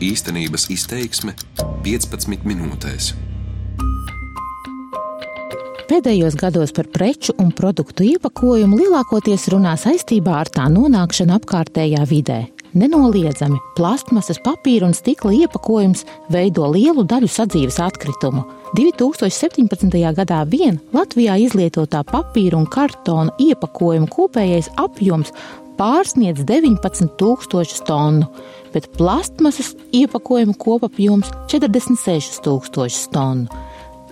Īstenības izteiksme 15 minūtēs. Pēdējos gados par preču un produktu iepakojumu lielākoties runā saistībā ar tā nonākšanu apkārtējā vidē. Nenoliedzami plastmasas, papīra un stikla iepakojums veido lielu daļu sadzīves atkritumu. 2017. gadā vien Latvijā izlietotā papīra un kartona iepakojumu kopējais apjoms pārsniedz 19,000 tonu, bet plastmasas iepakojumu kopapjoms - 46,000 tonu.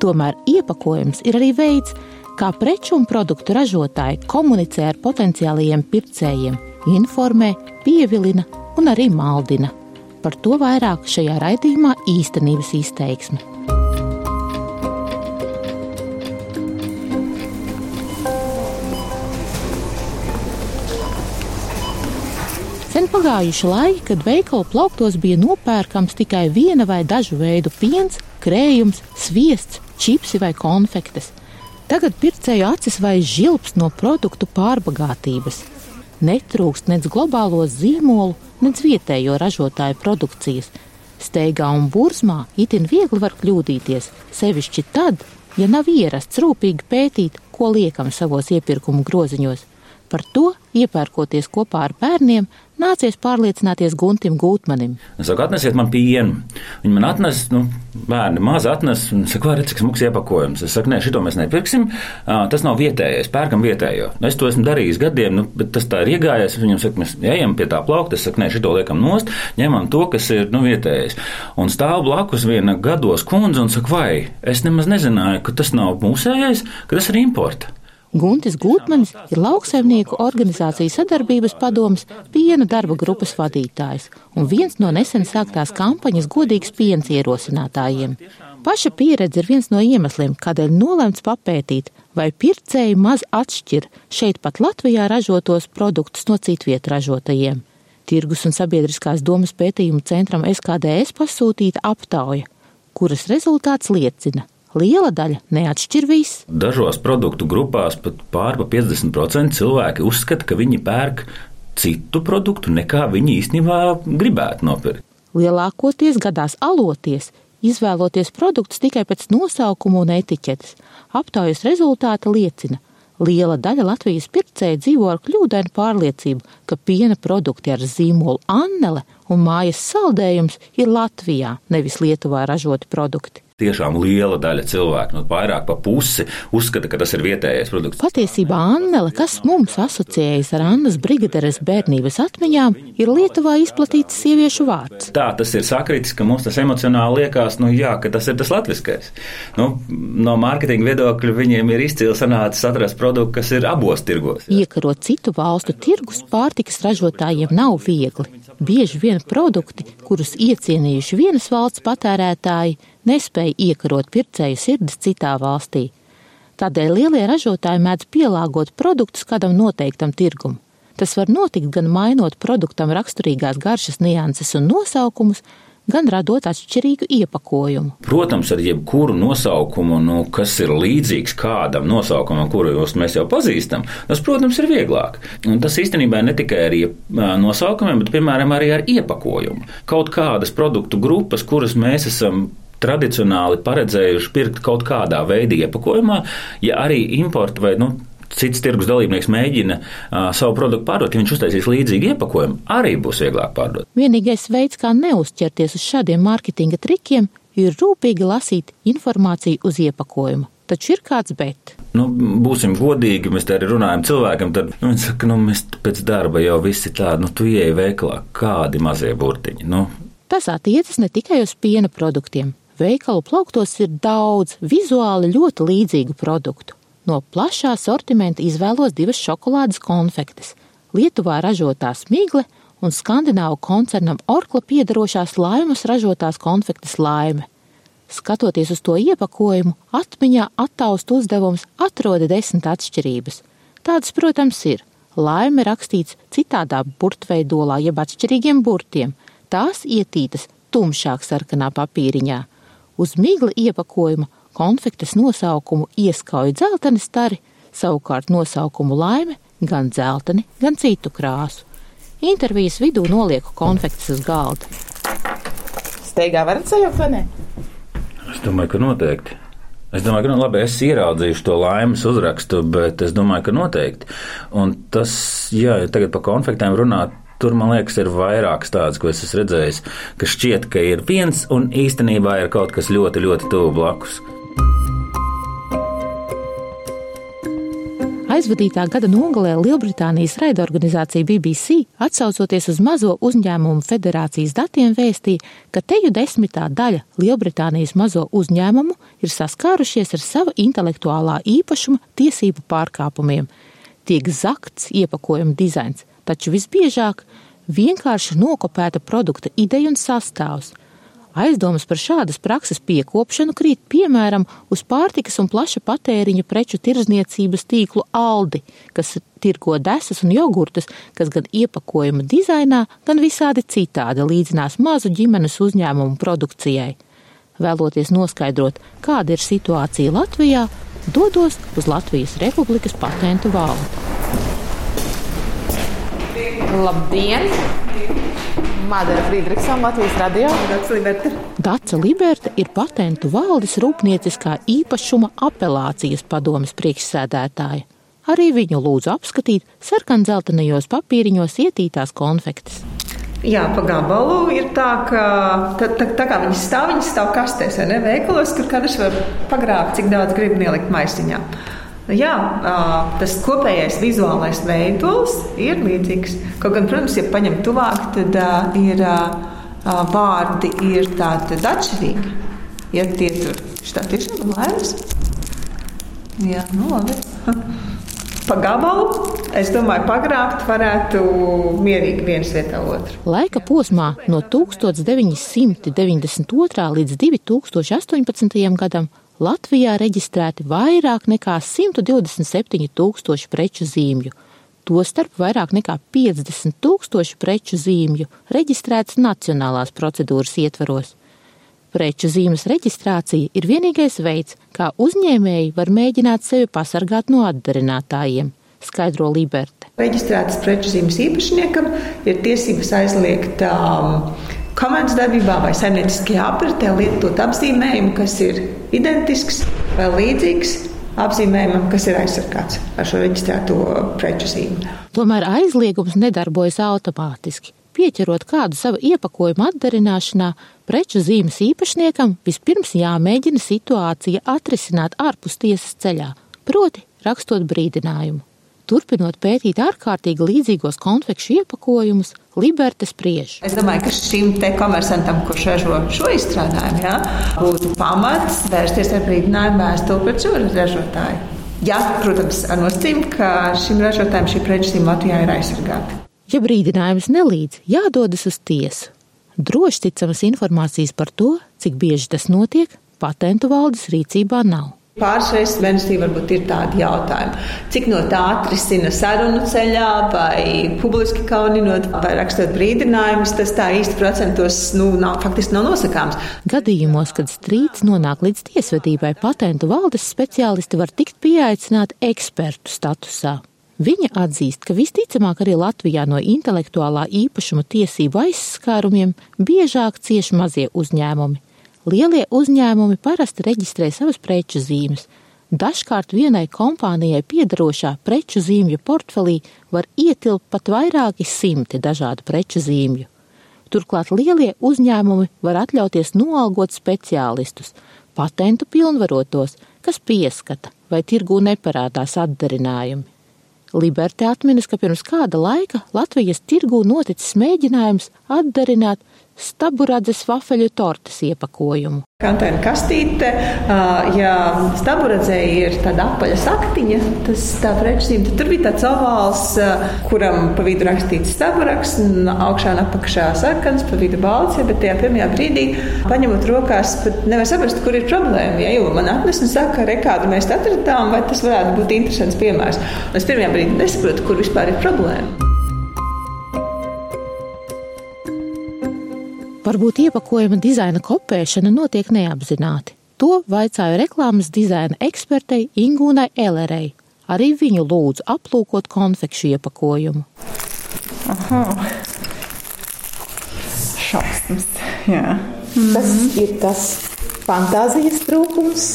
Tomēr iepakojums ir arī veids, kā preču un produktu ražotāji komunicē ar potenciālajiem pircējiem, informē, pievilina un arī maldina. Par to vairāk šajā raidījumā īstenības izteiksme. Pagājuši laiki, kad veikalu plauktos bija nopērkams tikai viena vai dažu veidu piens, krējums, sviests, čipsi vai konfektes. Tagad pircēju acis vai žilps no produktu pārbagātības. Netrūkst nec globālo zīmolu, nec vietējo ražotāju produkcijas. Steigā un burzmā itin viegli var kļūdīties, sevišķi tad, ja nav ierasts rūpīgi pētīt, ko liekam savos iepirkumu groziņos. Par to, iepērkoties kopā ar bērniem, nācies pārliecināties Guntim Gūtmanim. Es saku, atnesiet man pienu. Viņi man atnes, nu, bērni maz atnes, un saka, vai cik smags iepakojums. Es saku, nē, šito mēs nepirksim, tas nav vietējais, pērkam vietējo. Es to esmu darījis gadiem, nu, bet tas tā ir iegājies. Viņam saka, mēs ejam pie tā plaukta, es saku, nē, šito liekam nost, ņemam to, kas ir, nu, vietējais. Un stāv blakus viena gados kundze un saka, vai es nemaz nezināju, ka tas nav mūsējais, ka tas ir importa. Guntis Gutmanis ir lauksaimnieku organizācijas sadarbības padomas piena darba grupas vadītājs un viens no nesen sāktās kampaņas godīgs piens ierosinātājiem. Paša pieredze ir viens no iemesliem, kādēļ nolemts papētīt, vai pircēji maz atšķir šeit pat Latvijā ražotos produktus no citvietu ražotajiem. Tirgus un sabiedriskās domas pētījumu centram SKDS pasūtīta aptauja, kuras rezultāts liecina, Liela daļa neatšķir visu. Dažos produktu grupās pat pārpa 50% cilvēki uzskata, ka viņi pērk citu produktu, nekā viņi īstenībā gribētu nopirkt. Lielākoties gadās aloties, izvēloties produktus tikai pēc nosaukuma un etiķetes. Aptaujas rezultāti liecina, Liela daļa Latvijas pircēju dzīvo ar kļūdainu pārliecību, ka piena produkti ar zīmolu Annele un mājas saldējums ir Latvijā, nevis Lietuvā ražoti produkti. Tiešām liela daļa cilvēku, nu, vairāk par pusi, uzskata, ka tas ir vietējais produkts. Patiesībā Annele, kas mums asociējas ar Annas brigaderes bērnības atmiņām, ir Lietuvā izplatīts sieviešu vārds. Tā tas ir sakritis, ka mums tas emocionāli liekas, nu jā, ka tas ir tas latviskais. Nu, no mārketinga viedokļa viņiem ir izcili sanācis atrast produktu, kas ir abos tirgos. Jā. Iekarot citu valstu tirgus pārtikas ražotājiem nav viegli. Bieži vien produkti, kurus iecienījuši vienas valsts patērētāji, nespēja iekarot pircēju sirdis citā valstī. Tādēļ lielie ražotāji mēdz pielāgot produktus kādam noteiktam tirgumam. Tas var notikt gan mainot produktam raksturīgās garšas nianses un nosaukumus, gan radot atšķirīgu iepakojumu. Protams, ar jebkuru nosaukumu, nu, kas ir līdzīgs kādam nosaukumam, kuru mēs jau pazīstam, tas, protams, ir vieglāk. Un tas īstenībā ne tikai ar nosaukumiem, bet, piemēram, arī ar iepakojumu. Kaut kādas produktu grupas, kuras mēs esam tradicionāli paredzējuši pirkt kaut kādā veidā iepakojumā, ja arī importa vai nu, cits tirgus dalībnieks mēģina uh, savu produktu pārdot, ja viņš uztaisīs līdzīgu iepakojumu, arī būs vieglāk pārdot. Vienīgais veids, kā neuzķerties uz šādiem mārketinga trikiem, ir rūpīgi lasīt informāciju uz iepakojuma. Taču ir kāds bet. Nu, būsim godīgi, mēs te arī runājam cilvēkam, tad nu, viņi saka, nu, mēs pēc darba jau visi tādi, nu, tu ieej veikalā, kādi mazie burtiņi. Nu. Tas attiecas ne tikai uz piena produktiem. Veikalu plauktos ir daudz vizuāli ļoti līdzīgu produktu. No plašā sortimenta izvēlos divas šokolādes konfektes - Lietuvā ražotās migle un skandināvu koncernam Orkla piedarošās laimas ražotās konfektes laime. Skatoties uz to iepakojumu, atmiņā attaust uzdevums atroda desmit atšķirības. Tādas, protams, ir. Laime rakstīts citādā burtveidolā, jeb atšķirīgiem burtiem. Tās ietītas tumšāk sarkanā papīriņā. Uz migla iepakojuma konfektes nosaukumu ieskauj dzelteni stari, savukārt nosaukumu laime gan dzelteni, gan citu krāsu. Intervijas vidū nolieku konfektes uz galda. steigā varat sajaukt vai ne? Es domāju, ka noteikti. Es domāju, ka nu, labi, es ieraudzīšu to laimes uzrakstu, bet es domāju, ka noteikti. Un tas, jā, ja tagad par konfliktiem runāt, tur man liekas, ir vairākas tādas, ko es esmu redzējis, ka šķiet, ka ir viens un īstenībā ir kaut kas ļoti, ļoti tuvu blakus. Aizvadītā gada nogalē Lielbritānijas raidorganizācija BBC, atsaucoties uz Mazo uzņēmumu federācijas datiem, vēstīja, ka teju desmitā daļa Lielbritānijas mazo uzņēmumu ir saskārušies ar savu intelektuālā īpašuma tiesību pārkāpumiem. Tiek zakts iepakojuma dizains, taču visbiežāk vienkārši nokopēta produkta ideja un sastāvs. Aizdomas par šādas prakses piekopšanu krīt piemēram uz pārtikas un plaša patēriņa preču tirzniecības tīklu Aldi, kas tirgo desas un jogurtus, kas gan iepakojuma dizainā, gan visādi citādi līdzinās mazu ģimenes uzņēmumu produkcijai. Vēloties noskaidrot, kāda ir situācija Latvijā, dodos uz Latvijas Republikas patentu valdi. Labdien! Madara Friedrichsona, Latvijas radio. Daca Liberta ir patentu valdes rūpnieciskā īpašuma apelācijas padomes priekšsēdētāja. Arī viņu lūdzu apskatīt sarkandzeltenajos papīriņos ietītās konfektes. Jā, pa gabalu ir tā, ka tā, tā, tā kā viņas stāv, viņas stāv kastēs vai ne veikalos, kur katrs var pagrābt, cik daudz grib ielikt maisiņā. Jā, tas kopējais vizuālais veidols ir līdzīgs. Kaut gan, protams, ja paņem tuvāk, tad ir vārdi ir tādi atšķirīgi. Ja tie tur šitā tiešām laimes. Jā, nu labi. Pa gabalu, es domāju, pagrābt varētu mierīgi viens vietā otru. Laika posmā no 1992. līdz 2018. gadam Latvijā reģistrēti vairāk nekā 127 tūkstoši preču zīmju, tostarp vairāk nekā 50 tūkstoši preču zīmju reģistrēts nacionālās procedūras ietvaros. Preču zīmes reģistrācija ir vienīgais veids, kā uzņēmēji var mēģināt sevi pasargāt no atdarinātājiem, skaidro Liberte. Reģistrētas preču zīmes īpašniekam ir tiesības aizliegt um, komandas darbībā vai saimnieciskajā apritē lietot apzīmējumu, kas ir identisks vai līdzīgs apzīmējumam, kas ir aizsargāts ar šo reģistrēto preču zīmi. Tomēr aizliegums nedarbojas automātiski. Pieķerot kādu savu iepakojumu atdarināšanā, preču zīmes īpašniekam vispirms jāmēģina situācija atrisināt ārpus tiesas ceļā, proti rakstot brīdinājumu. Turpinot pētīt ārkārtīgi līdzīgos konfekšu iepakojumus, Liberta spriež. Es domāju, ka šim te komersantam, kurš ražo šo izstrādājumu, jā, būtu pamats vērsties ar brīdinājumu vēstuli pret šo ražotāju. Jā, protams, ar nosacījumu, ka šim ražotājam šī preču Latvijā ir aizsargāta. Ja brīdinājums nelīdz, jādodas uz tiesu. Droši ticamas informācijas par to, cik bieži tas notiek, patentu valdes rīcībā nav. Pāris reizes mēnesī varbūt ir tādi jautājumi. Cik no tā atrisina sarunu ceļā, vai publiski kauninot, vai rakstot brīdinājumus, tas tā īsti procentos nu, nav, faktiski nav nosakāms. Gadījumos, kad strīds nonāk līdz tiesvedībai, patentu valdes speciālisti var tikt pieaicināti ekspertu statusā. Viņa atzīst, ka visticamāk arī Latvijā no intelektuālā īpašuma tiesību aizskārumiem biežāk cieši mazie uzņēmumi Lielie uzņēmumi parasti reģistrē savas preču zīmes. Dažkārt vienai kompānijai piedarošā preču zīmju portfelī var ietilpt pat vairāki simti dažādu preču zīmju. Turklāt lielie uzņēmumi var atļauties noalgot speciālistus, patentu pilnvarotos, kas pieskata vai tirgū neparādās atdarinājumi. Liberté atminas, ka pirms kāda laika Latvijas tirgū noticis mēģinājums atdarināt staburadzes vafeļu tortes iepakojumu. Kantēna kastīte, ja staburadzē ir tāda apaļa saktiņa, tas tā prečzīme, tad tur bija tāds ovāls, kuram pa vidu rakstīts staburaks, un augšā un apakšā sarkans, pa vidu balts, ja, bet tajā pirmajā brīdī, paņemot rokās, pat nevar saprast, kur ir problēma. Ja, jo man atnes un saka, re, kādu mēs atradām, vai tas varētu būt interesants piemērs. Un es pirmajā brīdī nesaprotu, kur vispār ir problēma. Varbūt iepakojuma dizaina kopēšana notiek neapzināti. To vaicāju reklāmas dizaina ekspertei Ingūnai Elerei. Arī viņu lūdzu aplūkot konfekšu iepakojumu. Aha. Šausmas, jā. Mm. Tas ir tas fantāzijas trūkums,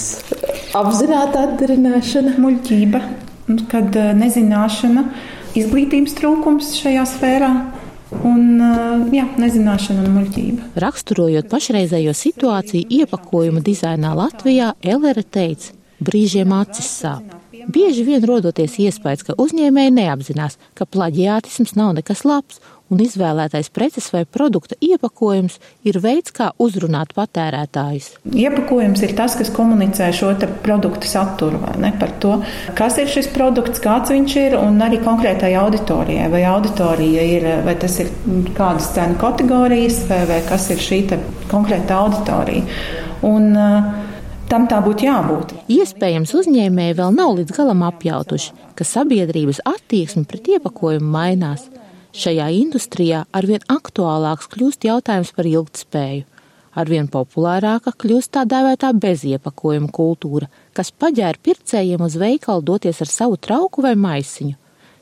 apzināta atdarināšana, muļķība, kad eh, nezināšana, izglītības trūkums šajā sfērā. Un, eh, jā, nezināšana un muļķība. Raksturojot pašreizējo situāciju iepakojuma dizainā Latvijā, Elere teica, brīžiem acis sāp. Bieži vien rodoties iespējas, ka uzņēmēji neapzinās, ka plaģiātisms nav nekas labs un izvēlētais preces vai produkta iepakojums ir veids, kā uzrunāt patērētājus. Iepakojums ir tas, kas komunicē šo produktu saturu, ne par to, kas ir šis produkts, kāds viņš ir, un arī konkrētai auditorijai. Vai auditorija ir, vai tas ir kādas cenu kategorijas, vai, vai kas ir šī konkrēta auditorija. Un, uh, Tam tā būtu jābūt. Iespējams, uzņēmēji vēl nav līdz galam apjautuši, ka sabiedrības attieksme pret iepakojumu mainās. Šajā industrijā arvien aktuālāks kļūst jautājums par ilgtspēju. Arvien populārāka kļūst tā dēvētā beziepakojuma kultūra, kas paģēra pircējiem uz veikalu doties ar savu trauku vai maisiņu.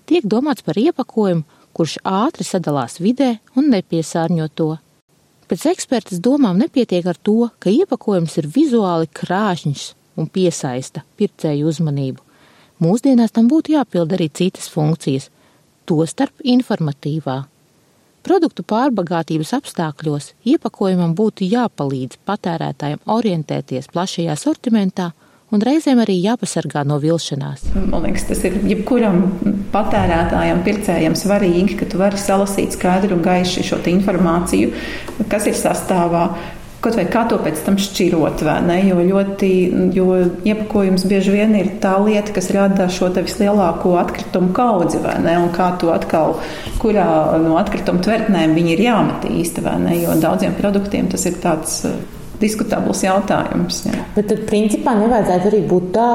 Tiek domāts par iepakojumu, kurš ātri sadalās vidē un nepiesārņo to. Pēc ekspertas domām nepietiek ar to, ka iepakojums ir vizuāli krāšņs un piesaista pircēju uzmanību. Mūsdienās tam būtu jāpild arī citas funkcijas, tostarp informatīvā. Produktu pārbagātības apstākļos iepakojumam būtu jāpalīdz patērētājiem orientēties plašajā sortimentā un reizēm arī jāpasargā no vilšanās. Man liekas, tas ir jebkuram patērētājam, pircējam svarīgi, ka tu vari salasīt skaidru un gaišu šo informāciju, kas ir sastāvā, Kaut vai kā to pēc tam šķirot, vai ne? Jo ļoti, jo iepakojums bieži vien ir tā lieta, kas rada šo te vislielāko atkritumu kaudzi, vai ne? Un kā to atkal, kurā no atkritumu tvertnēm viņi ir jāmet īsti, vai ne? Jo daudziem produktiem tas ir tāds uh, diskutabls jautājums. Jā. Bet tad, principā, nevajadzētu arī būt tā,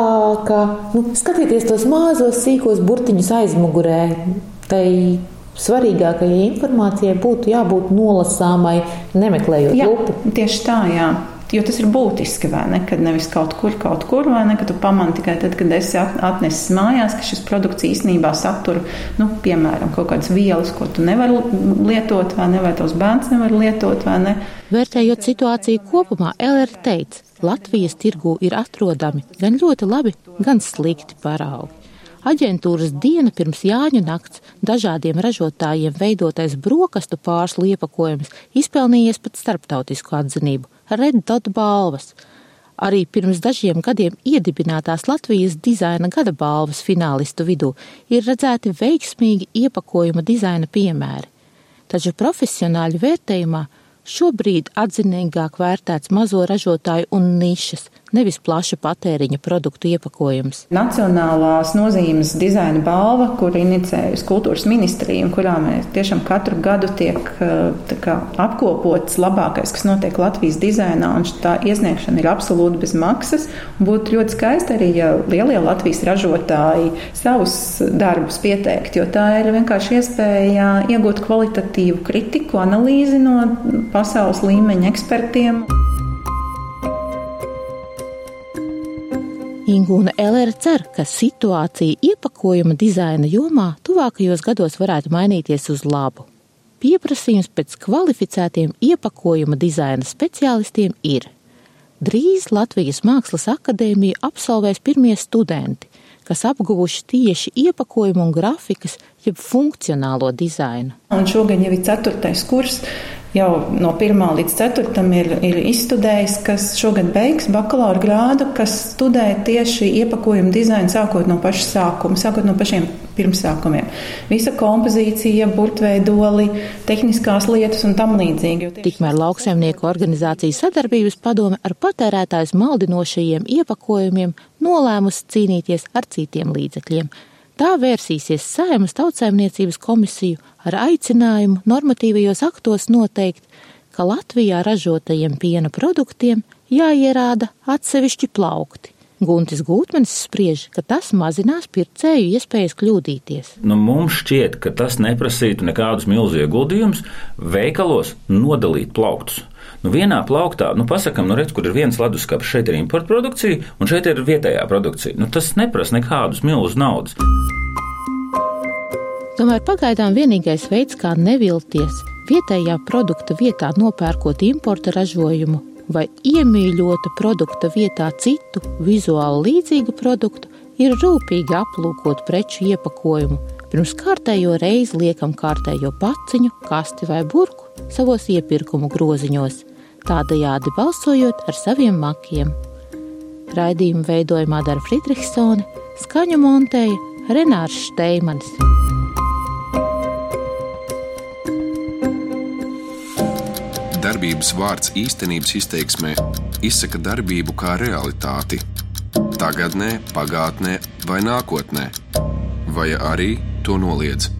ka nu, skatieties tos mazos, sīkos burtiņus aizmugurē. Tai svarīgākajai informācijai būtu jābūt nolasāmai, nemeklējot jā, lupu. Tieši tā, jā. Jo tas ir būtiski, vai ne? Kad nevis kaut kur, kaut kur, vai ne? Ka tu pamani tikai tad, kad esi atnesis mājās, ka šis produkts īstenībā satur, nu, piemēram, kaut kādas vielas, ko tu nevari lietot, vai ne? Vai tavs bērns nevar lietot, vai ne? Vērtējot situāciju kopumā, LR teica, Latvijas tirgū ir atrodami gan ļoti labi, gan slikti paraugi. Aģentūras diena pirms Jāņu nakts dažādiem ražotājiem veidotais brokastu pārslu iepakojums izpelnījies pat starptautisku atzinību - Red Dot balvas. Arī pirms dažiem gadiem iedibinātās Latvijas dizaina gada balvas finālistu vidū ir redzēti veiksmīgi iepakojuma dizaina piemēri. Taču profesionāļu vērtējumā šobrīd atzinīgāk vērtēts mazo ražotāju un nišas, nevis plaša patēriņa produktu iepakojums. Nacionālās nozīmes dizaina balva, kur inicējusi kultūras ministrija, un kurā mēs tiešām katru gadu tiek eh, kā, apkopots labākais, kas notiek Latvijas dizainā, un tā iesniegšana ir absolūti bez maksas. Būtu ļoti skaisti arī, ja lielie Latvijas ražotāji savus darbus pieteikt, jo tā ir vienkārši iespēja iegūt kvalitatīvu kritiku, analīzi no pasaules līmeņa ekspertiem. Ingūna Elere cer, ka situācija iepakojuma dizaina jomā tuvākajos gados varētu mainīties uz labu. Pieprasījums pēc kvalificētiem iepakojuma dizaina speciālistiem ir. Drīz Latvijas Mākslas akadēmiju absolvēs pirmie studenti, kas apguvuši tieši iepakojumu un grafikas, jeb funkcionālo dizainu. Un šogad jau ir ceturtais kurs jau no 1 līdz 4 ir, ir izstudējis, kas šogad beigs bakalaura grādu, kas studē tieši iepakojumu dizainu sākot no paša sākuma, sākot no pašiem pirmsākumiem. Visa kompozīcija, burtveidoli, tehniskās lietas un tam līdzīgi. Tikmēr lauksaimnieku organizācijas sadarbības padome ar patērētājus maldinošajiem iepakojumiem nolēmusi cīnīties ar citiem līdzekļiem. Tā vērsīsies Sēmas tautsēmniecības komisiju ar aicinājumu normatīvajos aktos noteikt, ka Latvijā ražotajiem piena produktiem jāierāda atsevišķi plaukti. Guntis Gūtmanis spriež, ka tas mazinās pircēju iespējas kļūdīties. Nu, mums šķiet, ka tas neprasītu nekādus milzu ieguldījumus veikalos nodalīt plauktus. Nu, vienā plauktā, nu, pasakām, nu, redz, kur ir viens leduskapis, šeit ir importa produkcija, un šeit ir vietējā produkcija. Nu, tas neprasa nekādus milzus naudas. Tomēr pagaidām vienīgais veids, kā nevilties, vietējā produkta vietā nopērkot importa ražojumu vai iemīļota produkta vietā citu vizuāli līdzīgu produktu, ir rūpīgi aplūkot preču iepakojumu. Pirms kārtējo reizi liekam kārtējo paciņu, kasti vai burku savos iepirkumu groziņos, tādējādi balsojot ar saviem makiem. Raidījumu veidojumā dara Friedrichsone, skaņu montēja Renārs Šteimanis. Darbības vārds īstenības izteiksmē izsaka darbību kā realitāti. Tagatnē, pagātnē vai nākotnē, vai arī to noliedz.